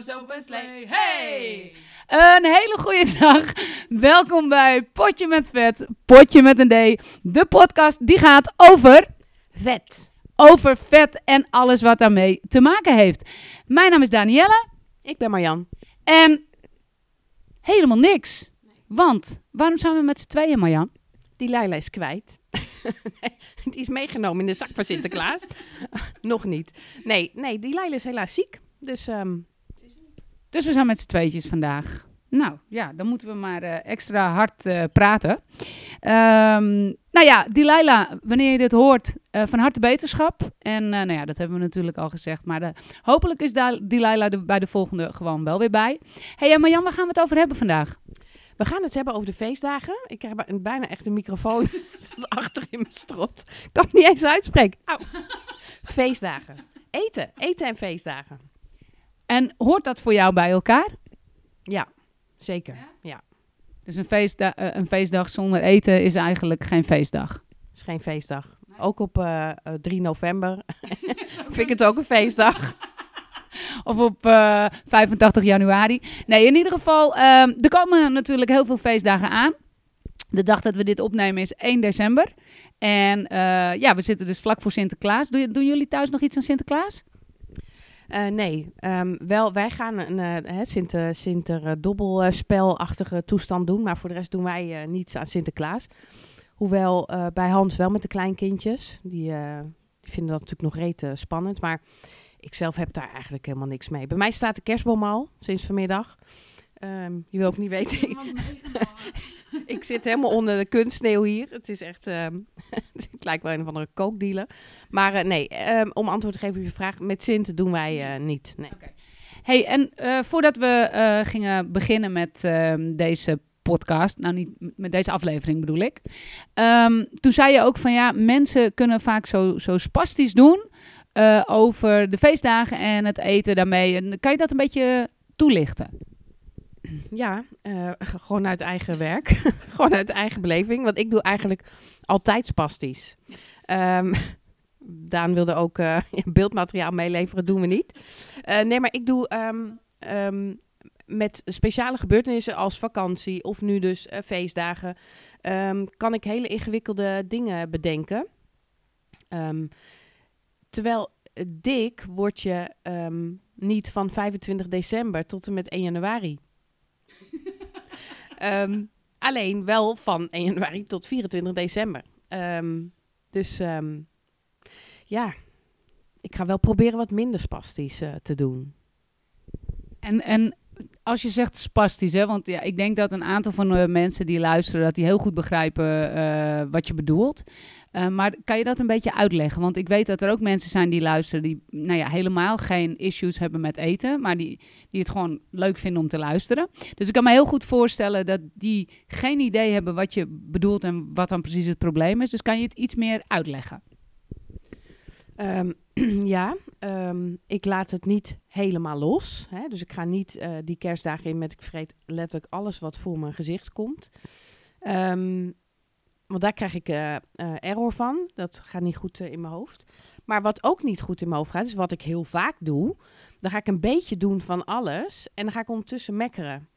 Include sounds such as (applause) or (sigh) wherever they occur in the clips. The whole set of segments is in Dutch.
one-horse open sleigh. Hey! Een hele goede dag. Welkom bij Potje met Vet, Potje met een D. De podcast die gaat over Vet. over vet en alles wat daarmee te maken heeft. Mijn naam is Danielle Ik ben Marjan. en helemaal niks. Want waarom zijn we met z'n tweeën, Marjan? Die Leila is kwijt. (laughs) Die is meegenomen in de zak van Sinterklaas. (laughs) Nog niet. Nee, nee, die Leila is helaas ziek. Dus ehm, Dus we zijn met z'n tweetjes vandaag. Nou ja, dan moeten we maar eh, extra hard eh, praten. Ehm, nou ja, Delilah, wanneer je dit hoort, eh, van harte beterschap. En nou ja, dat hebben we natuurlijk al gezegd. Maar de, hopelijk is Delilah er bij de volgende gewoon wel weer bij. hey, Marjan, waar gaan we het over hebben vandaag? we gaan het hebben over de feestdagen. Ik krijg bij- bijna echt een microfoon (laughs) achter in mijn strot. Ik kan het niet eens uitspreken. Au. Feestdagen. Eten. Eten en feestdagen. En hoort dat voor jou bij elkaar? Ja, zeker. Ja, Dus een, feestda- eh, een feestdag zonder eten is eigenlijk geen feestdag. is geen feestdag. Ook op eh, eh, 3 november (laughs) (laughs) vind ik het ook een feestdag. (laughs) Of op eh, 85 januari. Nee, in ieder geval, ehm, er komen natuurlijk heel veel feestdagen aan. De dag dat we dit opnemen is 1 december. En eh, ja, we zitten dus vlak voor Sinterklaas. Doen, doen jullie thuis nog iets aan Sinterklaas? Eh, nee, ehm, wel, wij gaan een hè, Sinter, Sinter dobbelspelachtige toestand doen. Maar voor de rest doen wij eh, niets aan Sinterklaas. Hoewel eh, bij Hans wel met de kleinkindjes. Die, die vinden dat natuurlijk nog reet spannend. Maar ik zelf heb daar eigenlijk helemaal niks mee. Bij mij staat de kerstboom al, sinds vanmiddag. Ehm, je wil ook niet weten, (laughs) ik zit helemaal onder de kunstsneeuw hier. Het is echt, ehm, (laughs) het lijkt wel een of andere kookdealer. Maar eh, nee, ehm, om antwoord te geven op je vraag, met Sint doen wij eh, niet. Nee. Hey, en eh, voordat we gingen beginnen met ehm, deze podcast, nou niet met deze aflevering bedoel ik. toen zei je ook van ja, mensen kunnen vaak zo, zo spastisch doen over de feestdagen en het eten daarmee. Kan je dat een beetje toelichten? Ja, eh, gewoon uit eigen werk. (laughs) gewoon uit eigen beleving. Want ik doe eigenlijk altijd spastisch. Ehm Daan wilde ook eh, beeldmateriaal meeleveren, doen we niet. Eh, nee, maar ik doe ehm, ehm, met speciale gebeurtenissen als vakantie of nu dus feestdagen, kan ik hele ingewikkelde dingen bedenken. Terwijl dik word je niet van 25 december tot en met 1 januari. Ehm, alleen wel van 1 januari tot 24 december. Ehm, dus ehm, ja, ik ga wel proberen wat minder spastisch eh, te doen. En, en als je zegt spastisch, hè, want ja, ik denk dat een aantal van de mensen die luisteren, dat die heel goed begrijpen eh, wat je bedoelt. Eh, maar kan je dat een beetje uitleggen? Want ik weet dat er ook mensen zijn die luisteren die nou ja, helemaal geen issues hebben met eten, maar die, die het gewoon leuk vinden om te luisteren. Dus ik kan me heel goed voorstellen dat die geen idee hebben wat je bedoelt en wat dan precies het probleem is. Dus kan je het iets meer uitleggen? Ehm, (clears throat) ja, ehm, ik laat het niet helemaal los. Hè? Dus ik ga niet eh, die kerstdagen in met ik vreet letterlijk alles wat voor mijn gezicht komt. Ehm, want daar krijg ik eh, eh, error van. Dat gaat niet goed eh, in mijn hoofd. Maar wat ook niet goed in mijn hoofd gaat, is wat ik heel vaak doe. Dan ga ik een beetje doen van alles en dan ga ik ondertussen mekkeren.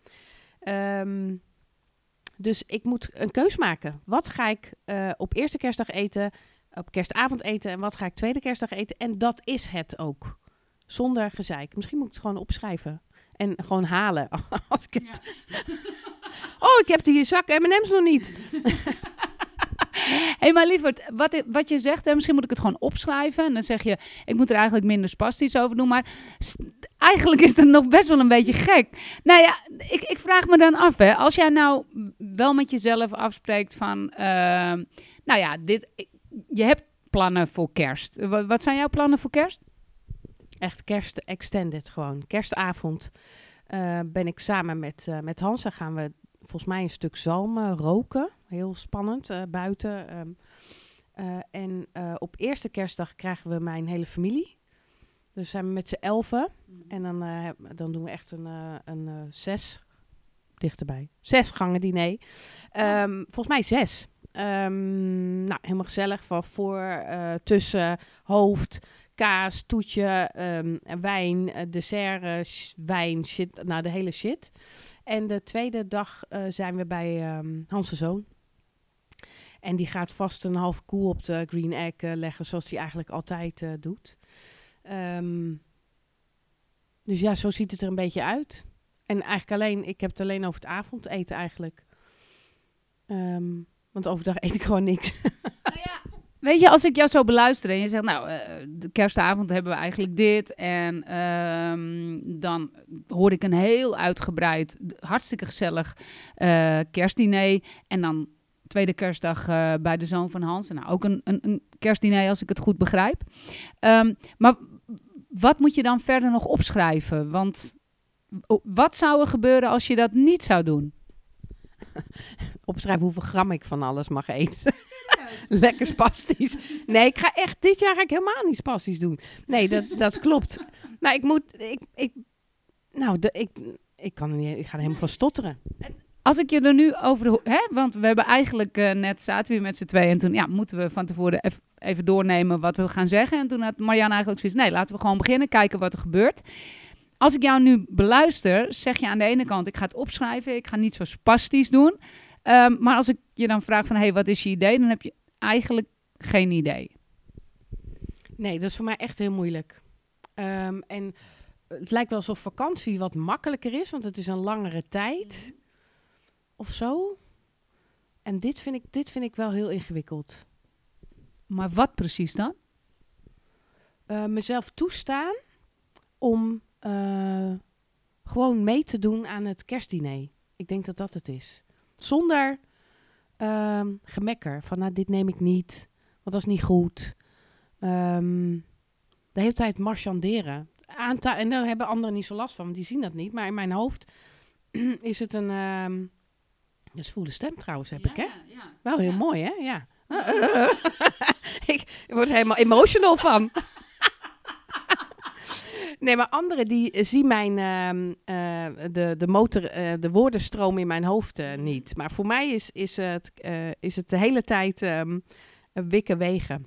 Ehm, dus ik moet een keus maken. Wat ga ik op eerste kerstdag eten? op kerstavond eten en wat ga ik tweede kerstdag eten. En dat is het ook. Zonder gezeik. Misschien moet ik het gewoon opschrijven. En gewoon halen. (laughs) Als ik het... Oh, ik heb die zak M&M's nog niet. (laughs) (laughs) Hé, maar lieverd, wat, wat je zegt, hè, misschien moet ik het gewoon opschrijven. En dan zeg je, ik moet er eigenlijk minder spastisch over doen. Maar eigenlijk is het nog best wel een beetje gek. Nou ja, ik, ik vraag me dan af, hè. Als jij nou wel met jezelf afspreekt van... ehm, nou ja, dit, je hebt plannen voor kerst. Wat, zijn jouw plannen voor kerst? Echt kerst extended gewoon. Kerstavond eh, ben ik samen met, eh met Hans. Dan gaan we volgens mij een stuk zalmen roken. Heel spannend eh, buiten. ehm. Eh, en eh, op eerste kerstdag krijgen we mijn hele familie. Dus zijn we met z'n elfen. En dan, eh, dan doen we echt een, eh, een eh, zes, dichterbij, zes gangen diner. Ehm, volgens mij zes. Ehm, nou, helemaal gezellig. Van voor, eh, tussen, hoofd, kaas, toetje, ehm, wijn, eh, dessert, eh, wijn, shit. Nou, de hele shit. En de tweede dag eh, zijn we bij ehm Hans Zoon. En die gaat vast een half koe op de green egg leggen, zoals hij eigenlijk altijd doet. Ehm, dus ja, zo ziet het er een beetje uit. En eigenlijk alleen, ik heb het alleen over het avondeten eigenlijk. Want overdag (laughs) eet ik gewoon niks. Weet je, als ik jou zo beluister en je zegt, nou, eh, de kerstavond hebben we eigenlijk dit. En ehm, dan hoor ik een heel uitgebreid, hartstikke gezellig eh, kerstdiner. En dan tweede kerstdag eh, bij de zoon van Hans. En nou, ook een, een, een kerstdiner, als ik het goed begrijp. Ehm, maar wat moet je dan verder nog opschrijven? Want wat zou er gebeuren als je dat niet zou doen? (laughs) Opschrijven hoeveel gram ik van alles mag eten. (laughs) Lekker spastisch. Nee, ik ga echt, dit jaar ga ik helemaal niet spastisch doen. Nee, dat, dat klopt. Maar ik moet, ik, ik nou, de, ik, ik kan niet, ik ga er helemaal van stotteren. Als ik je er nu over hè, want we hebben eigenlijk eh, net zaten we met z'n tweeën en toen ja, moeten we van tevoren even doornemen wat we gaan zeggen. En toen had Marianne eigenlijk zoiets, nee, laten we gewoon beginnen, kijken wat er gebeurt. Als ik jou nu beluister, zeg je aan de ene kant, ik ga het opschrijven, ik ga niet zo spastisch doen. Ehm, maar als ik je dan vraag van, hé, hey, wat is je idee? Dan heb je eigenlijk geen idee. Nee, dat is voor mij echt heel moeilijk. Ehm, en het lijkt wel alsof vakantie wat makkelijker is, want het is een langere tijd. Of zo. En dit vind ik, dit vind ik wel heel ingewikkeld. Maar wat precies dan? Eh, mezelf toestaan om eh, gewoon mee te doen aan het kerstdiner. Ik denk dat dat het is. Zonder ehm, gemekker. Van nou, dit neem ik niet, want dat is niet goed. Ehm, de hele tijd marchanderen. Aanta en daar hebben anderen niet zo last van, want die zien dat niet. Maar in mijn hoofd (clears throat) is het een... ehm dat is voele stem trouwens, heb ik, hè? Wel heel Ja. mooi, hè? Ja. ik, (laughs) (laughs) ik word er helemaal emotional van. Nee, maar anderen die eh, zien mijn, ehm, eh, de, de, motor, eh, de woordenstroom in mijn hoofd niet. Maar voor mij is, is, het, is het de hele tijd ehm wikken wegen.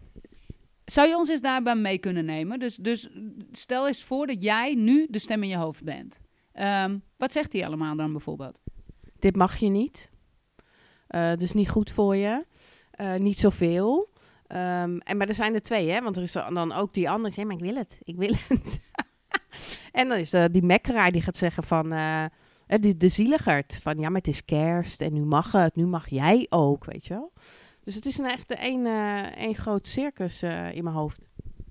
Zou je ons eens daarbij mee kunnen nemen? Dus, dus stel eens voor dat jij nu de stem in je hoofd bent. Ehm, wat zegt hij allemaal dan bijvoorbeeld? Dit mag je niet. Dus niet goed voor je. Niet zoveel. Ehm, en, maar er zijn er twee, hè? Want er is dan ook die andere. zegt, maar ik wil het. Ik wil het. (laughs) en dan is er die mekkeraar die gaat zeggen van... eh, eh, die, de zieligerd. Van ja, maar het is kerst en nu mag het. Nu mag jij ook, weet je wel. Dus het is een echt één één groot circus in mijn hoofd.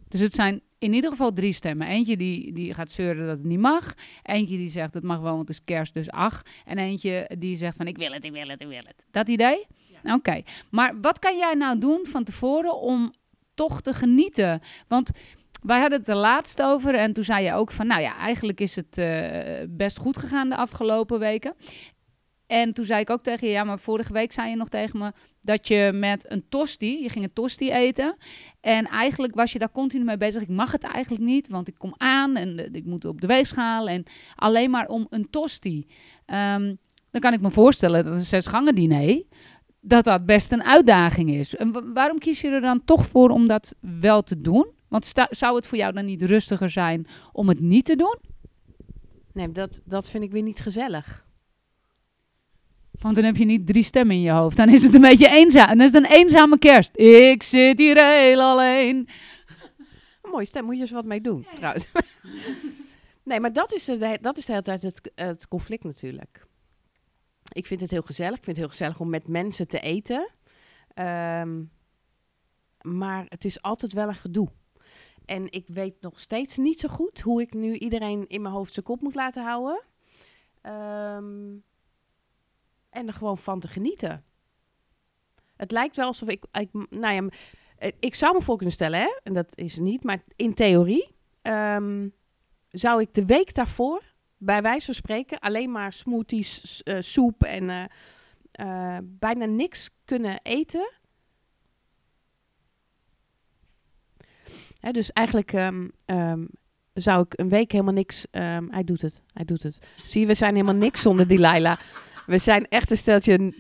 Dus het zijn in ieder geval drie stemmen. Eentje die, die gaat zeuren dat het niet mag. Eentje die zegt het mag wel, want het is kerst, dus ach. En eentje die zegt van ik wil het, ik wil het, ik wil het. Dat idee? Oké. Maar wat kan jij nou doen van tevoren om toch te genieten? Want wij hadden het er laatst over en toen zei je ook van... nou ja, eigenlijk is het eh, best goed gegaan de afgelopen weken. En toen zei ik ook tegen je... ja, maar vorige week zei je nog tegen me... dat je met een tosti, je ging een tosti eten... En eigenlijk was je daar continu mee bezig. Ik mag het eigenlijk niet, want ik kom aan en ik moet op de weegschaal. En alleen maar om een tosti. Ehm, dan kan ik me voorstellen dat een zesgangen diner... dat dat best een uitdaging is. En wa- waarom kies je er dan toch voor om dat wel te doen? Want zou het voor jou dan niet rustiger zijn om het niet te doen? Nee, dat, dat vind ik weer niet gezellig. Want dan heb je niet drie stemmen in je hoofd. Dan is het een beetje eenzaam. Dan is het een eenzame kerst. Ik zit hier heel alleen. Een mooie stem, moet je eens wat mee doen, trouwens. (laughs) nee, maar dat is, de, dat is de hele tijd het, het conflict natuurlijk. Ik vind het heel gezellig. Ik vind het heel gezellig om met mensen te eten. Ehm, maar het is altijd wel een gedoe. En ik weet nog steeds niet zo goed hoe ik nu iedereen in mijn hoofd zijn kop moet laten houden. Ehm, en er gewoon van te genieten. Het lijkt wel alsof ik, ik nou ja, eh, ik zou me voor kunnen stellen, hè, en dat is niet, maar in theorie ehm, zou ik de week daarvoor, bij wijze van spreken, alleen maar smoothies, eh, soep en eh, bijna niks kunnen eten. Dus eigenlijk ehm, ehm, zou ik een week helemaal niks. ehm, hij doet het, hij doet het. Zie je, we zijn helemaal niks zonder die Laila. We zijn echt een steltje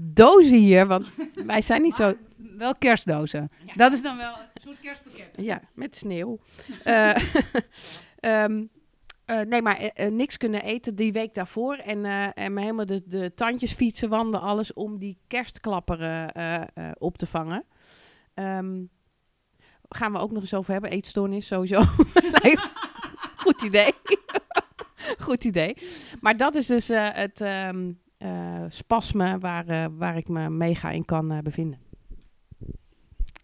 dozen hier, want wij zijn niet zo... Wel kerstdozen. Dat is dan wel een soort kerstpakket. Ja, met sneeuw. (laughs) Eh, (laughs) eh, nee, maar eh, niks kunnen eten die week daarvoor. En, en me helemaal de, de tandjes fietsen, wandelen, alles om die kerstklapperen op te vangen. Ehm, gaan we ook nog eens over hebben. Eetstoornis, sowieso. (laughs) Goed idee. (laughs) Goed idee. Maar dat is dus eh, het ehm, eh, spasme waar, eh, waar ik me mega in kan bevinden.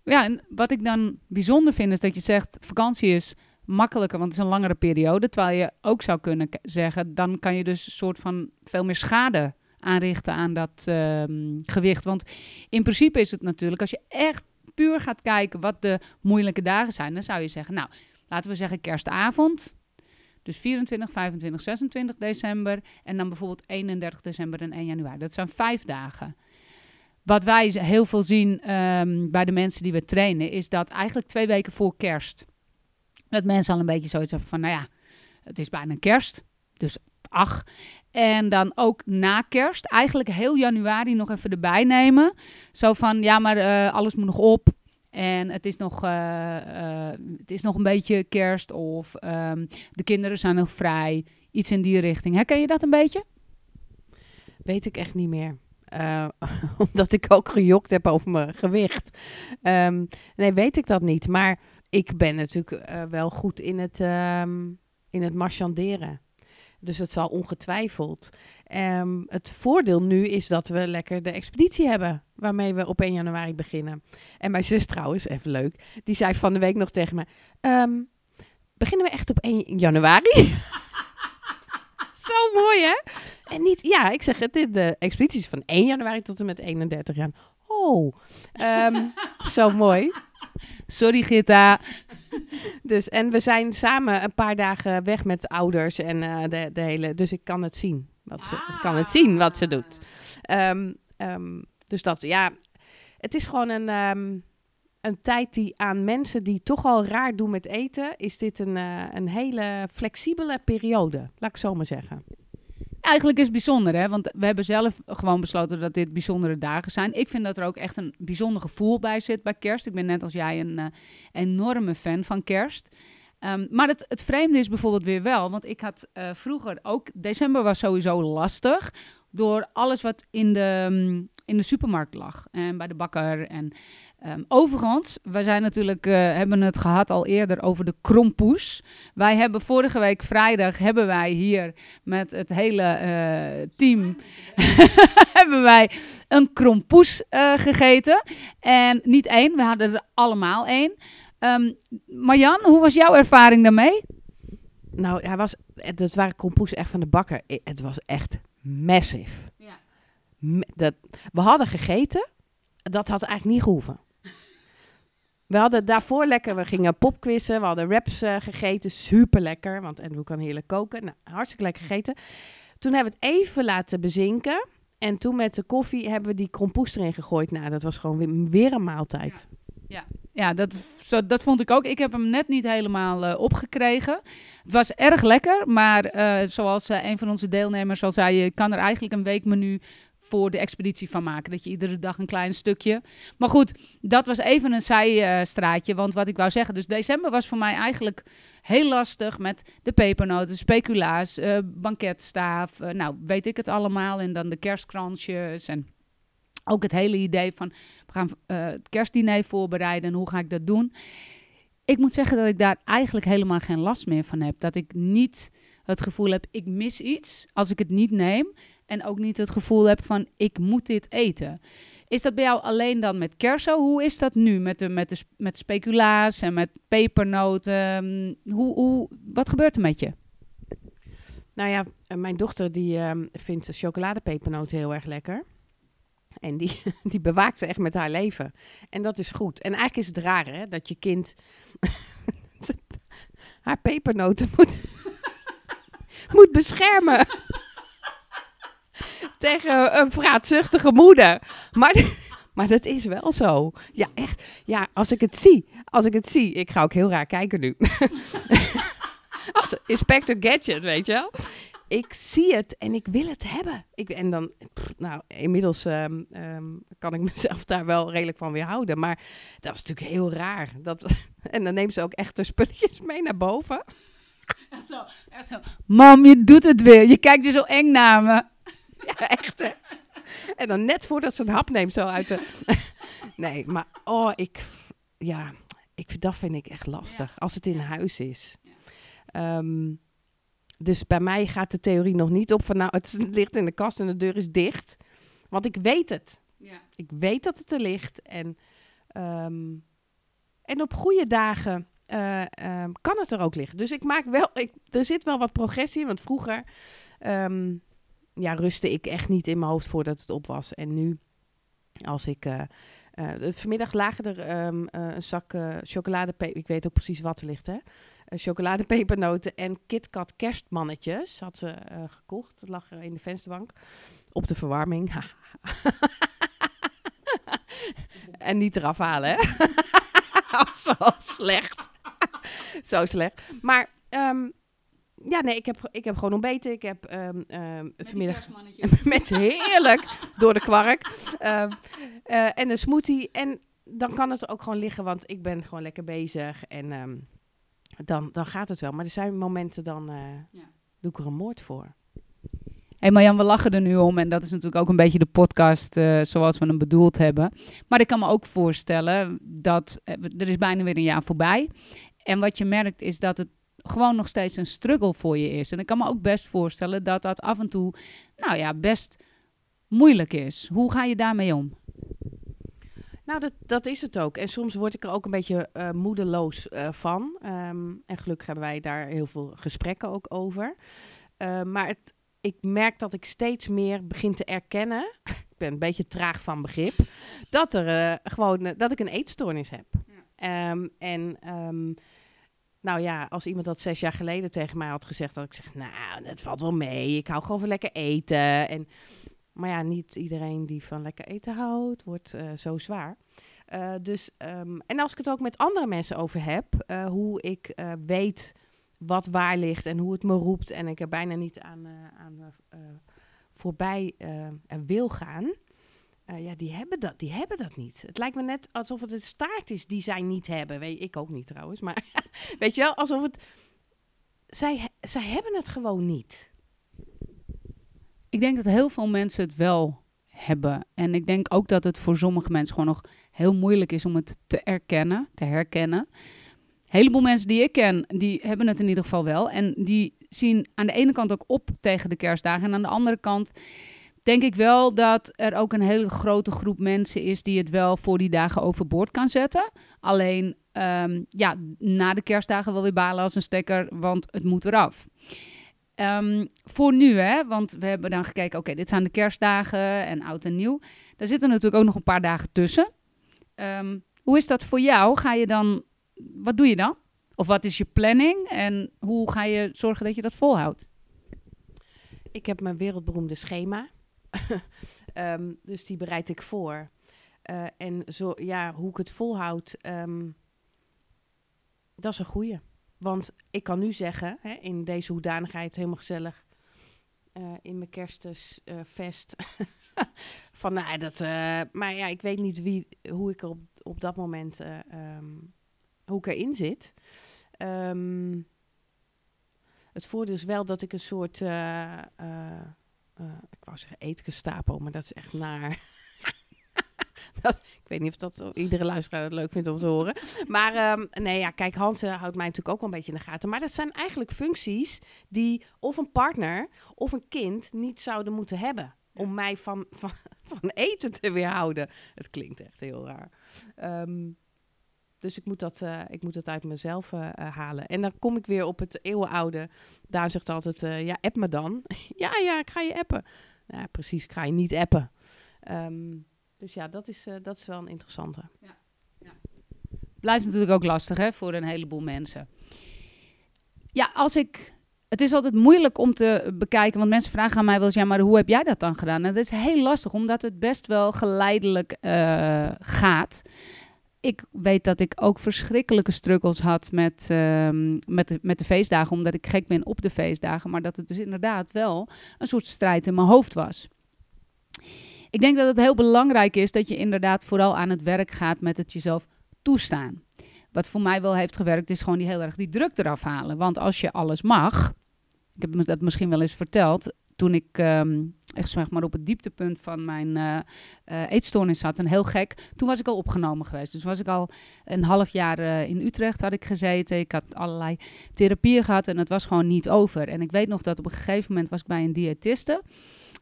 Ja, en wat ik dan bijzonder vind is dat je zegt vakantie is makkelijker, want het is een langere periode. Terwijl je ook zou kunnen zeggen, dan kan je dus een soort van veel meer schade aanrichten aan dat ehm, gewicht. Want in principe is het natuurlijk, als je echt puur gaat kijken wat de moeilijke dagen zijn, dan zou je zeggen, nou, laten we zeggen kerstavond. Dus 24, 25, 26 december en dan bijvoorbeeld 31 december en 1 januari. Dat zijn vijf dagen. Wat wij heel veel zien ehm, bij de mensen die we trainen, is dat eigenlijk twee weken voor kerst, dat mensen al een beetje zoiets hebben van, nou ja, het is bijna kerst, dus ach. En dan ook na kerst, eigenlijk heel januari nog even erbij nemen. Zo van, ja, maar eh, alles moet nog op. En het is nog, eh, eh, het is nog een beetje kerst of ehm, de kinderen zijn nog vrij. Iets in die richting. Herken je dat een beetje? Weet ik echt niet meer. (laughs) Omdat ik ook gejokt heb over mijn gewicht. Ehm, nee, weet ik dat niet. Maar ik ben natuurlijk wel goed in het, ehm, in het marchanderen. Dus het zal ongetwijfeld. Ehm, het voordeel nu is dat we lekker de expeditie hebben. Waarmee we op 1 januari beginnen. En mijn zus trouwens, even leuk. Die zei van de week nog tegen me. ehm, beginnen we echt op 1 januari? (laughs) Zo mooi, hè? En niet, ja, ik zeg het, de expeditie is van 1 januari tot en met 31 jaar. Oh, ehm, zo mooi. Sorry Gitta. Dus, en we zijn samen een paar dagen weg met de ouders en eh, de, de hele... Dus ik kan het zien. Wat ze, kan het zien wat ze doet. Ehm, ehm, dus dat, ja... Het is gewoon een, ehm, een tijd die aan mensen die toch al raar doen met eten... is dit een, eh, een hele flexibele periode. Laat ik zo maar zeggen. Eigenlijk is het bijzonder, hè? Want we hebben zelf gewoon besloten dat dit bijzondere dagen zijn. Ik vind dat er ook echt een bijzonder gevoel bij zit bij kerst. Ik ben net als jij een eh, enorme fan van kerst. Ehm, maar het, het vreemde is bijvoorbeeld weer wel, want ik had eh, vroeger ook... December was sowieso lastig door alles wat in de, mm, in de supermarkt lag. En bij de bakker en... ehm, overigens, wij zijn natuurlijk, eh, hebben het gehad al eerder over de krompoes. Wij hebben vorige week vrijdag, hebben wij hier met het hele eh, team (laughs) hebben wij een krompoes eh, gegeten. En niet één, we hadden er allemaal één. Ehm Marjan, hoe was jouw ervaring daarmee? Nou, hij was, het waren kompoes echt van de bakker. Het was echt massive. Ja. Dat, we hadden gegeten. Dat had eigenlijk niet gehoeven. We hadden daarvoor lekker, we gingen popquizzen. We hadden wraps eh, gegeten. Super lekker, want Andrew kan heerlijk koken. Nou, hartstikke lekker gegeten. Toen hebben we het even laten bezinken. En toen met de koffie hebben we die krompoes erin gegooid. Nou, dat was gewoon weer, weer een maaltijd. Ja, dat, zo, dat vond ik ook. Ik heb hem net niet helemaal eh, opgekregen. Het was erg lekker, maar eh, zoals eh, een van onze deelnemers al zei, je kan er eigenlijk een weekmenu voor de expeditie van maken. Dat je iedere dag een klein stukje. Maar goed, dat was even een zijstraatje. want wat ik wou zeggen, dus december was voor mij eigenlijk heel lastig met de pepernoten, speculaas, banketstaaf. nou, weet ik het allemaal. En dan de kerstkransjes en ook het hele idee van we gaan eh, het kerstdiner voorbereiden en hoe ga ik dat doen. Ik moet zeggen dat ik daar eigenlijk helemaal geen last meer van heb. Dat ik niet het gevoel heb, ik mis iets als ik het niet neem. En ook niet het gevoel heb van, ik moet dit eten. Is dat bij jou alleen dan met kerso? Hoe is dat nu met, de, met, de, met speculaas en met pepernoten? Mm, Hoe, hoe, wat gebeurt er met je? Nou ja, eh, mijn dochter die ehm, vindt de chocoladepepernoten heel erg lekker. En die, (laughs) die bewaakt ze echt met haar leven. En dat is goed. En eigenlijk is het raar hè, dat je kind (laughs) haar pepernoten moet, (laughs) moet beschermen. Tegen een vraatzuchtige moeder. Maar, maar dat is wel zo. Ja, echt. Ja, als ik het zie. Als ik het zie. Ik ga ook heel raar kijken nu. als Inspector Gadget, weet je wel. Ik zie het en ik wil het hebben. Ik, en dan, pff, nou, inmiddels ehm, ehm, kan ik (laughs) mezelf daar wel redelijk van weerhouden. Maar dat is natuurlijk heel raar. Dat, (laughs) en dan neemt ze ook echt de spulletjes mee naar boven. Echt zo, echt zo. Mam, je doet het weer. Je kijkt je zo eng naar me. (laughs) Ja, echt hè. En dan net voordat ze een hap neemt, zo uit de... nee, maar oh, ik... Ja, ik, dat vind ik echt lastig. Als het in huis is. Ehm, dus bij mij gaat de theorie nog niet op van... Nou, het (laughs) ligt in de kast en de deur is dicht. Want ik weet het. Ja. Ik weet dat het er ligt. En, ehm, en op goede dagen eh, ehm, kan het er ook liggen. Dus ik maak wel... Ik, er zit wel wat progressie in. Want vroeger ehm, ja, rustte ik echt niet in mijn hoofd voordat het op was. En nu, als ik... eh, vanmiddag lagen er een zak chocoladepeper... Ik weet ook precies wat er ligt, hè? Eh, chocoladepepernoten en KitKat kerstmannetjes had ze eh, gekocht. Dat lag er in de vensterbank. Op de verwarming. (laughs) en niet eraf halen, hè? (laughs) Zo slecht. (laughs) Zo slecht. Maar ehm, ja, nee, ik heb, ik heb gewoon ontbeten. Ik heb ehm, ehm, vanmiddag met heerlijk door de kwark. Eh, en een smoothie. En dan kan het ook gewoon liggen, want ik ben gewoon lekker bezig. En dan, dan gaat het wel. Maar er zijn momenten dan eh, Ja. doe ik er een moord voor. Hé Marjan, we lachen er nu om en dat is natuurlijk ook een beetje de podcast eh, zoals we hem bedoeld hebben. Maar ik kan me ook voorstellen dat eh, er is bijna weer een jaar voorbij. En wat je merkt is dat het gewoon nog steeds een struggle voor je is. En ik kan me ook best voorstellen dat dat af en toe, nou ja, best moeilijk is. Hoe ga je daarmee om? Nou, dat, dat is het ook. En soms word ik er ook een beetje eh, moedeloos eh, van. Ehm, en gelukkig hebben wij daar heel veel gesprekken ook over. Eh, maar het, ik merk dat ik steeds meer begin te erkennen. (laughs) ik ben een beetje traag van begrip. Dat, er, eh, gewoon, dat ik een eetstoornis heb. Ehm, en ehm, nou ja, als iemand dat zes jaar geleden tegen mij had gezegd, had ik gezegd, nou, dat valt wel mee. Ik hou gewoon van lekker eten. En, maar ja, niet iedereen die van lekker eten houdt, wordt eh, zo zwaar. Eh, dus, ehm, en als ik het ook met andere mensen over heb, eh, hoe ik weet wat waar ligt en hoe het me roept en ik er bijna niet aan, aan voorbij wil gaan. ja, die hebben, dat, die hebben dat niet. Het lijkt me net alsof het een staart is die zij niet hebben. Weet, ik ook niet trouwens, maar (laughs) weet je wel, alsof het... Zij, zij hebben het gewoon niet. Ik denk dat heel veel mensen het wel hebben. En ik denk ook dat het voor sommige mensen gewoon nog heel moeilijk is om het te erkennen, te herkennen. Een heleboel mensen die ik ken, die hebben het in ieder geval wel. En die zien aan de ene kant ook op tegen de kerstdagen. En aan de andere kant denk ik wel dat er ook een hele grote groep mensen is die het wel voor die dagen overboord kan zetten. Alleen, ehm, ja, na de kerstdagen wel weer balen als een stekker, want het moet eraf. Ehm, voor nu, hè, want we hebben dan gekeken, oké, dit zijn de kerstdagen en oud en nieuw. Daar zitten natuurlijk ook nog een paar dagen tussen. Ehm, hoe is dat voor jou? Ga je dan, wat doe je dan? Of wat is je planning en hoe ga je zorgen dat je dat volhoudt? Ik heb mijn wereldberoemde schema. (laughs) Ehm, dus die bereid ik voor. Eh, en zo, ja, hoe ik het volhoud, dat is een goeie. Want ik kan nu zeggen, hè, in deze hoedanigheid, helemaal gezellig, eh, in mijn kerstvest, (laughs) van nou, dat, eh, maar ja, ik weet niet wie, hoe ik er op, op dat moment, eh, ehm, hoe ik erin zit. Ehm, het voordeel is wel dat ik een soort, eh, eh, eh, ik wou zeggen eetgestapel, maar dat is echt naar. (laughs) dat, ik weet niet of dat iedere luisteraar het leuk vindt om te horen. Maar ehm, nee, ja, kijk, Hans eh, houdt mij natuurlijk ook wel een beetje in de gaten. Maar dat zijn eigenlijk functies die of een partner of een kind niet zouden moeten hebben. Om mij van, (laughs) van, van eten te weerhouden. Het klinkt echt heel raar. Ehm, dus ik moet, dat, eh, ik moet dat uit mezelf eh, halen. En dan kom ik weer op het eeuwenoude. Daan zegt altijd, ja, app me dan. (laughs) ja, ja, ik ga je appen. Ja, precies, ik ga je niet appen. Ehm, dus ja, dat is, eh, dat is wel een interessante. Blijft natuurlijk ook lastig hè, voor een heleboel mensen. Ja, als ik. Het is altijd moeilijk om te bekijken, want mensen vragen aan mij wel eens: ja, maar hoe heb jij dat dan gedaan? En dat is heel lastig, omdat het best wel geleidelijk eh, gaat. ik weet dat ik ook verschrikkelijke struggles had met, ehm, met, de, met de feestdagen, omdat ik gek ben op de feestdagen. Maar dat het dus inderdaad wel een soort strijd in mijn hoofd was. Ik denk dat het heel belangrijk is dat je inderdaad vooral aan het werk gaat met het jezelf toestaan. Wat voor mij wel heeft gewerkt, is gewoon die heel erg die druk eraf halen. Want als je alles mag, ik heb dat misschien wel eens verteld, toen ik um, echt zeg maar op het dieptepunt van mijn uh, eetstoornis zat, en heel gek, toen was ik al opgenomen geweest. Dus was ik al een half jaar uh, in Utrecht had ik gezeten. Ik had allerlei therapieën gehad en het was gewoon niet over. En ik weet nog dat op een gegeven moment was ik bij een diëtiste.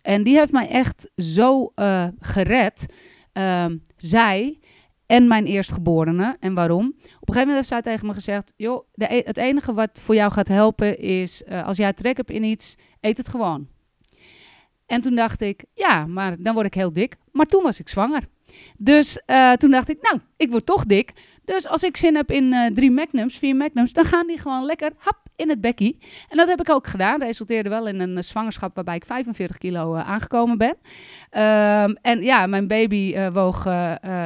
En die heeft mij echt zo gered. Ehm, zij en mijn eerstgeborene. En waarom? Op een gegeven moment heeft zij tegen me gezegd: joh, de, e-, het enige wat voor jou gaat helpen is als jij trek hebt in iets, eet het gewoon. En toen dacht ik, ja, maar dan word ik heel dik. Maar toen was ik zwanger. Dus uh, toen dacht ik, nou, ik word toch dik. Dus als ik zin heb in drie magnums, vier magnums, dan gaan die gewoon lekker hap in het bekkie. En dat heb ik ook gedaan. Resulteerde wel in een uh, zwangerschap waarbij ik 45 kilo aangekomen ben. Um, en ja, mijn baby woog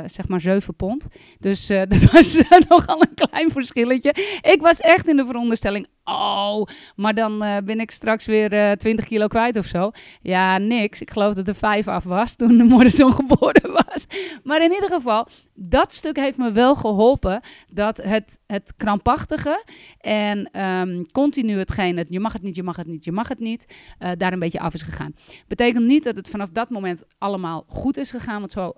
zeg maar 7 pond. Dus (laughs) dat was nogal een klein verschilletje. Ik was echt in de veronderstelling, oh, maar dan uh, ben ik straks weer uh, eh, 20 kilo kwijt of zo. Ja, niks. Ik geloof dat er vijf af was toen de Morrison (laughs) geboren was. Maar in ieder geval, dat stuk heeft me wel geholpen dat het, het krampachtige en um, continu hetgeen, het, je mag het niet, je mag het niet, je mag het niet, uh, daar een beetje af is gegaan. Betekent niet dat het vanaf dat moment allemaal goed is gegaan, want zo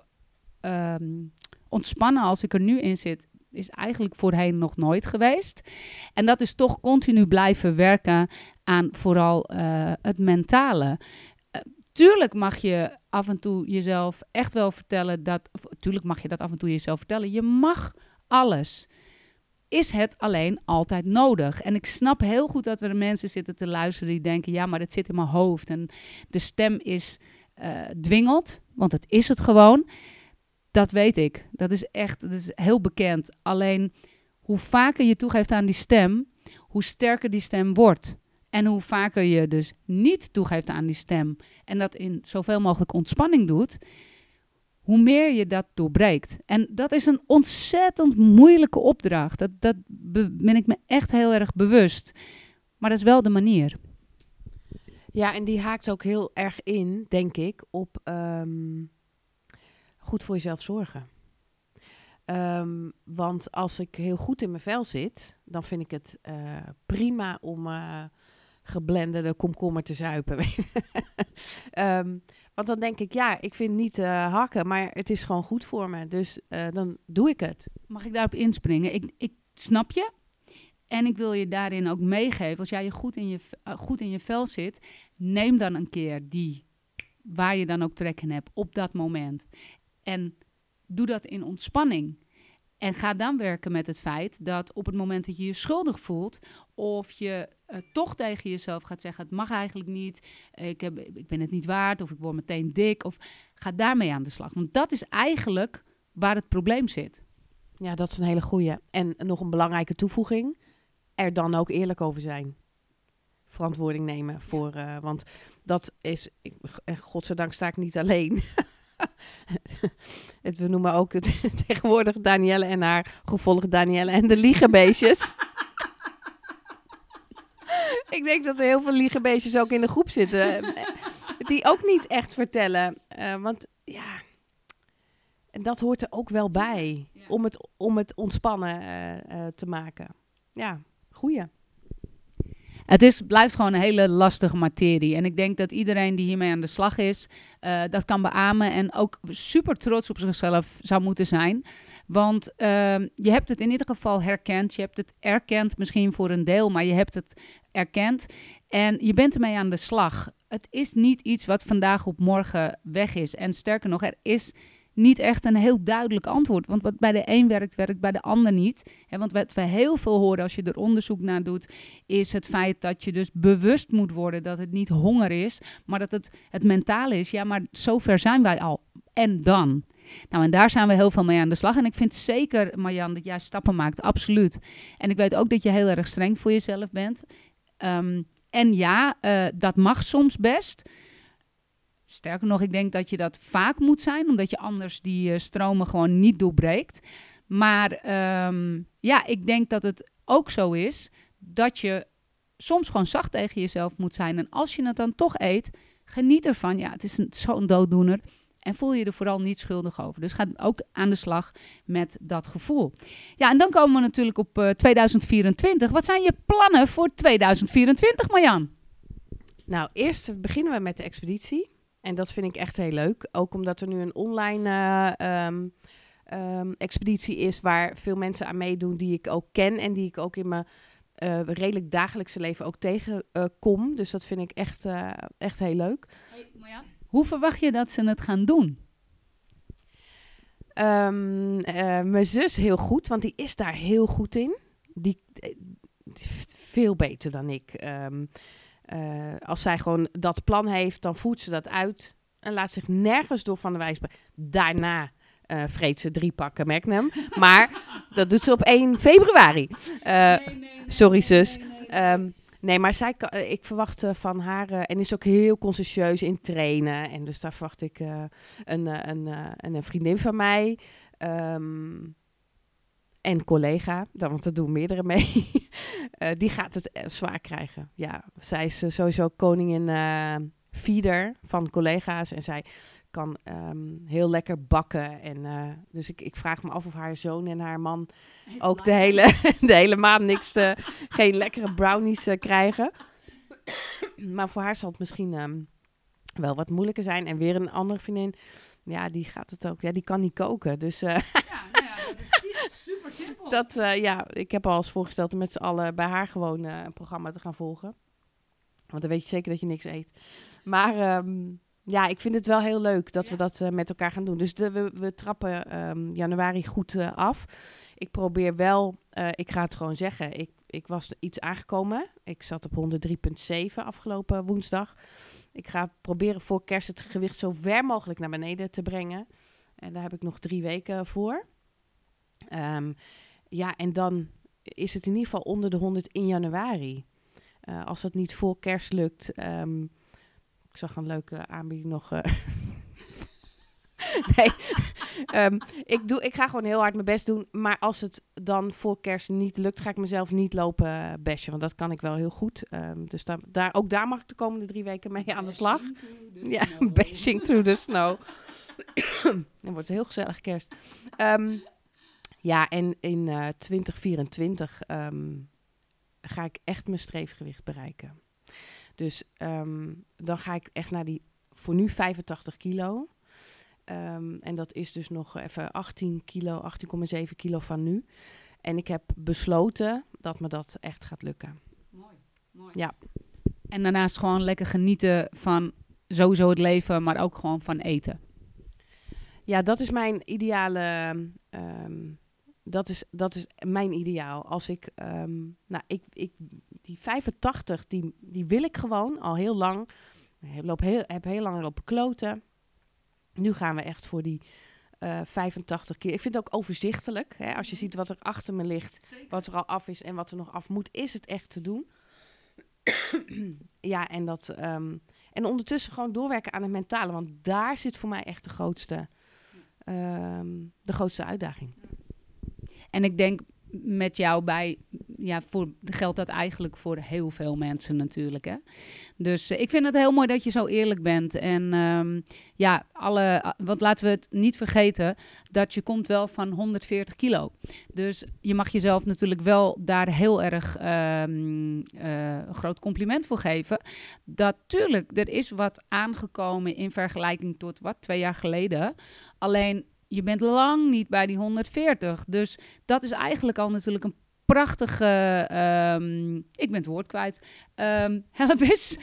um, ontspannen als ik er nu in zit, is eigenlijk voorheen nog nooit geweest. En dat is toch continu blijven werken aan vooral uh, het mentale. Uh, tuurlijk mag je af en toe jezelf echt wel vertellen dat. Tuurlijk mag je dat af en toe jezelf vertellen. Je mag alles. Is het alleen altijd nodig? En ik snap heel goed dat er mensen zitten te luisteren die denken: ja, maar het zit in mijn hoofd en de stem is uh, dwingeld, want het is het gewoon. Dat weet ik. Dat is echt dat is heel bekend. Alleen hoe vaker je toegeeft aan die stem, hoe sterker die stem wordt. En hoe vaker je dus niet toegeeft aan die stem en dat in zoveel mogelijk ontspanning doet, hoe meer je dat doorbreekt. En dat is een ontzettend moeilijke opdracht. Dat, dat ben ik me echt heel erg bewust. Maar dat is wel de manier. Ja, en die haakt ook heel erg in, denk ik, op um, goed voor jezelf zorgen. Um, want als ik heel goed in mijn vel zit, dan vind ik het uh, prima om uh, geblenderde komkommer te zuipen. um, (laughs) want dan denk ik, ja, ik vind niet uh, hakken, maar het is gewoon goed voor me. Dus dan doe ik het. Mag ik daarop inspringen? Ik, ik snap je. En ik wil je daarin ook meegeven, als jij je goed in je, goed in je vel zit, neem dan een keer die waar je dan ook trek in hebt op dat moment. En doe dat in ontspanning. En ga dan werken met het feit dat op het moment dat je je schuldig voelt, of je uh, toch tegen jezelf gaat zeggen: het mag eigenlijk niet, ik, heb, ik ben het niet waard, of ik word meteen dik, of ga daarmee aan de slag. Want dat is eigenlijk waar het probleem zit. Ja, dat is een hele goede. En nog een belangrijke toevoeging: er dan ook eerlijk over zijn. Verantwoording nemen voor. Uh, want dat is, ik, en godzijdank sta ik niet alleen. (laughs) het, we noemen ook het, (laughs) tegenwoordig Danielle en haar gevolg Danielle en de liegenbeestjes. Ik denk dat er heel veel liegenbeestjes ook in de groep zitten. Eh, die ook niet echt vertellen. Uh, want ja, en dat hoort er ook wel bij. Om, het, om het ontspannen uh, te maken. Ja, goeie. Het is, blijft gewoon een hele lastige materie. En ik denk dat iedereen die hiermee aan de slag is, uh, dat kan beamen. En ook super trots op zichzelf zou moeten zijn. Want uh, je hebt het in ieder geval herkend. Je hebt het erkend, misschien voor een deel, maar je hebt het erkend. En je bent ermee aan de slag. Het is niet iets wat vandaag op morgen weg is. En sterker nog, er is niet echt een heel duidelijk antwoord. Want wat bij de een werkt, werkt bij de ander niet. Want wat we heel veel horen als je er onderzoek naar doet, is het feit dat je dus bewust moet worden dat het niet honger is, maar dat het het mentale is. Ja, maar zover zijn wij al. En dan? Nou, en daar zijn we heel veel mee aan de slag. En ik vind zeker, Marjan, dat jij stappen maakt, absoluut. En ik weet ook dat je heel erg streng voor jezelf bent. Um, en ja, uh, dat mag soms best. Sterker nog, ik denk dat je dat vaak moet zijn, omdat je anders die uh, stromen gewoon niet doorbreekt. Maar ehm, ja, ik denk dat het ook zo is dat je soms gewoon zacht tegen jezelf moet zijn. En als je het dan toch eet, geniet ervan. Ja, het is zo'n dooddoener. En voel je er vooral niet schuldig over. Dus ga ook aan de slag met dat gevoel. Ja, en dan komen we natuurlijk op uh, 2024. Wat zijn je plannen voor 2024, Marjan? Nou, eerst beginnen we met de expeditie. En dat vind ik echt heel leuk. Ook omdat er nu een online uh, um, um, expeditie is waar veel mensen aan meedoen die ik ook ken en die ik ook in mijn uh, redelijk dagelijkse leven ook tegenkom. Uh, dus dat vind ik echt, echt heel leuk. Hey, Marjan, hoe verwacht je dat ze het gaan doen? Um, mijn zus heel goed, want die is daar heel goed in. Die, die veel beter dan ik. Um, als zij gewoon dat plan heeft, dan voert ze dat uit en laat zich nergens door van de wijs. Daarna uh, vreet ze drie pakken Magnum. Maar (laughs) dat doet ze op 1 februari. Nee, nee, nee, sorry, zus. Um, nee, maar zij kan, ik verwacht uh, van haar... en is ook heel consciëntieus in trainen. En dus daar verwacht ik een, een, een, vriendin van mij... Um, en collega, want dat doen meerdere mee, (laughs) die gaat het zwaar krijgen. Ja, zij is sowieso koningin feeder van collega's en zij kan um, heel lekker bakken. En, uh, dus ik, ik vraag me af of haar zoon en haar man ook de hele, (laughs) de hele maand niks te, geen lekkere brownies uh, krijgen. (coughs) maar voor haar zal het misschien um, wel wat moeilijker zijn. En weer een andere vriendin, ja, die gaat het ook. Ja, die kan niet koken. Dus uh, ja, ja, dat is super simpel. (laughs) Dat, ja, ik heb al eens voorgesteld om met z'n allen bij haar gewoon een programma te gaan volgen. Want dan weet je zeker dat je niks eet. Maar um, ja, ik vind het wel heel leuk dat ja. we dat uh, met elkaar gaan doen. Dus de, we, we trappen um, januari goed uh, af. Ik probeer wel, uh, ik ga het gewoon zeggen, ik, ik was iets aangekomen. Ik zat op 103,7 afgelopen woensdag. Ik ga proberen voor kerst het gewicht zo ver mogelijk naar beneden te brengen. En daar heb ik nog drie weken voor. Um, ja, en dan is het in ieder geval onder de 100 in januari. als het niet voor kerst lukt... Um, ik zag een leuke aanbieding nog. Uh. (laughs) nee, um, (laughs) ik, doe, ik ga gewoon heel hard mijn best doen. Maar als het dan voor kerst niet lukt, ga ik mezelf niet lopen bashen. Want dat kan ik wel heel goed. Um, dus daar, daar, ook daar mag ik de komende drie weken mee aan de slag. (laughs) Ja, bashing through the snow. (coughs) Dan wordt het heel gezellig kerst. Um, ja, en in uh, 2024 ga ik echt mijn streefgewicht bereiken. Dus um, dan ga ik echt naar die, voor nu 85 kilo. Um, en dat is dus nog even 18 kilo, 18,7 kilo van nu. En ik heb besloten dat me dat echt gaat lukken. Mooi, mooi. Ja. En daarnaast gewoon lekker genieten van sowieso het leven, maar ook gewoon van eten. Ja, dat is mijn ideale um, dat is, dat is mijn ideaal. Als ik, um, nou, ik, ik, die 85, die, die wil ik gewoon al heel lang. Ik loop heel, heb heel lang lopen kloten. Nu gaan we echt voor die uh, 85 keer. Ik vind het ook overzichtelijk. Hè? Als je ziet wat er achter me ligt, Zeker. wat er al af is en wat er nog af moet, is het echt te doen. ja, en, dat, um, en ondertussen gewoon doorwerken aan het mentale. Want daar zit voor mij echt de grootste, um, de grootste uitdaging. En ik denk met jou bij, ja, voor, geldt dat eigenlijk voor heel veel mensen natuurlijk. Hè? Dus uh, ik vind het heel mooi dat je zo eerlijk bent. En um, ja, alle, want laten we het niet vergeten dat je komt wel van 140 kilo. Dus je mag jezelf natuurlijk wel daar heel erg um, groot compliment voor geven. Dat er is wat aangekomen in vergelijking tot wat twee jaar geleden. Alleen je bent lang niet bij die 140. Dus dat is eigenlijk al natuurlijk een prachtige, um, ik ben het woord kwijt, um, help eens,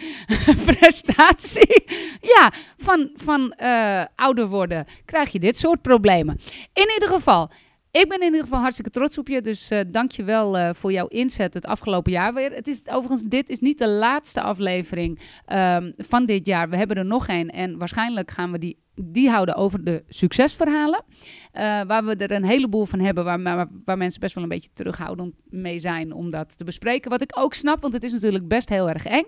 prestatie. ja, van, van uh, ouder worden krijg je dit soort problemen. In ieder geval, ik ben in ieder geval hartstikke trots op je. Dus uh, dank je wel uh, voor jouw inzet het afgelopen jaar weer. Het is overigens, dit is niet de laatste aflevering um, van dit jaar. We hebben er nog één. En waarschijnlijk gaan we die die houden over de succesverhalen. Uh, waar we er een heleboel van hebben, waar, waar, waar, mensen best wel een beetje terughoudend mee zijn om dat te bespreken. Wat ik ook snap, want het is natuurlijk best heel erg eng.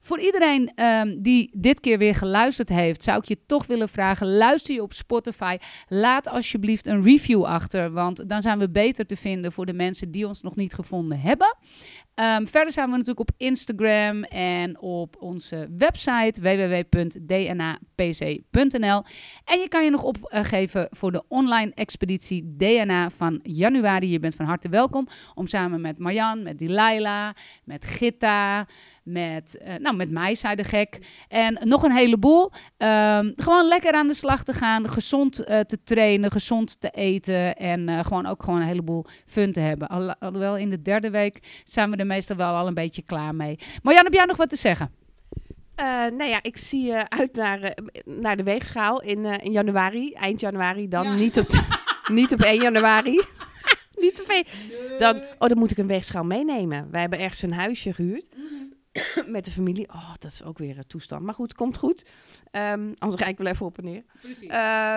Voor iedereen ehm, die dit keer weer geluisterd heeft, zou ik je toch willen vragen: luister je op Spotify? Laat alsjeblieft een review achter, want dan zijn we beter te vinden voor de mensen die ons nog niet gevonden hebben. Ehm, verder zijn we natuurlijk op Instagram en op onze website www.dnapc.nl. En je kan je nog opgeven voor de online expeditie DNA van januari. Je bent van harte welkom om samen met Marjan, met Delilah, met Gitta, met, uh, nou, met mij, zei de gek. En nog een heleboel. Um, gewoon lekker aan de slag te gaan, gezond uh, te trainen, gezond te eten en uh, gewoon ook gewoon een heleboel fun te hebben. Al, alhoewel in de derde week zijn we er meestal wel al een beetje klaar mee. Marjan, heb jij nog wat te zeggen? Uh, nou ja, ik zie uit naar, naar de weegschaal in, in januari, eind januari dan. Ja. Niet, op (laughs) niet op 1 januari. (laughs) niet te veel. Dan, oh, dan moet ik een weegschaal meenemen. Wij hebben ergens een huisje gehuurd. (coughs) met de familie. Oh, dat is ook weer een toestand. Maar goed, komt goed. Um, anders rijd ik wel even op en neer.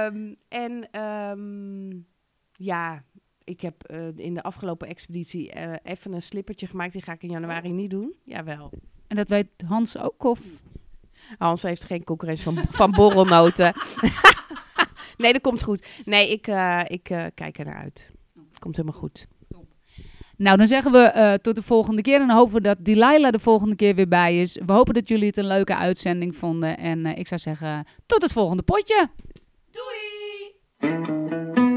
Um, en um, ja, ik heb uh, in de afgelopen expeditie uh, even een slippertje gemaakt. Die ga ik in januari niet doen. Jawel. En dat weet Hans ook, of? Hans heeft geen concurrentie van, van borrelnoten. (laughs) nee, dat komt goed. Nee, ik, uh, ik kijk er naar uit. Komt helemaal goed. Nou, dan zeggen we uh, tot de volgende keer. En dan hopen we dat Delilah de volgende keer weer bij is. We hopen dat jullie het een leuke uitzending vonden. En uh, ik zou zeggen, tot het volgende potje. Doei!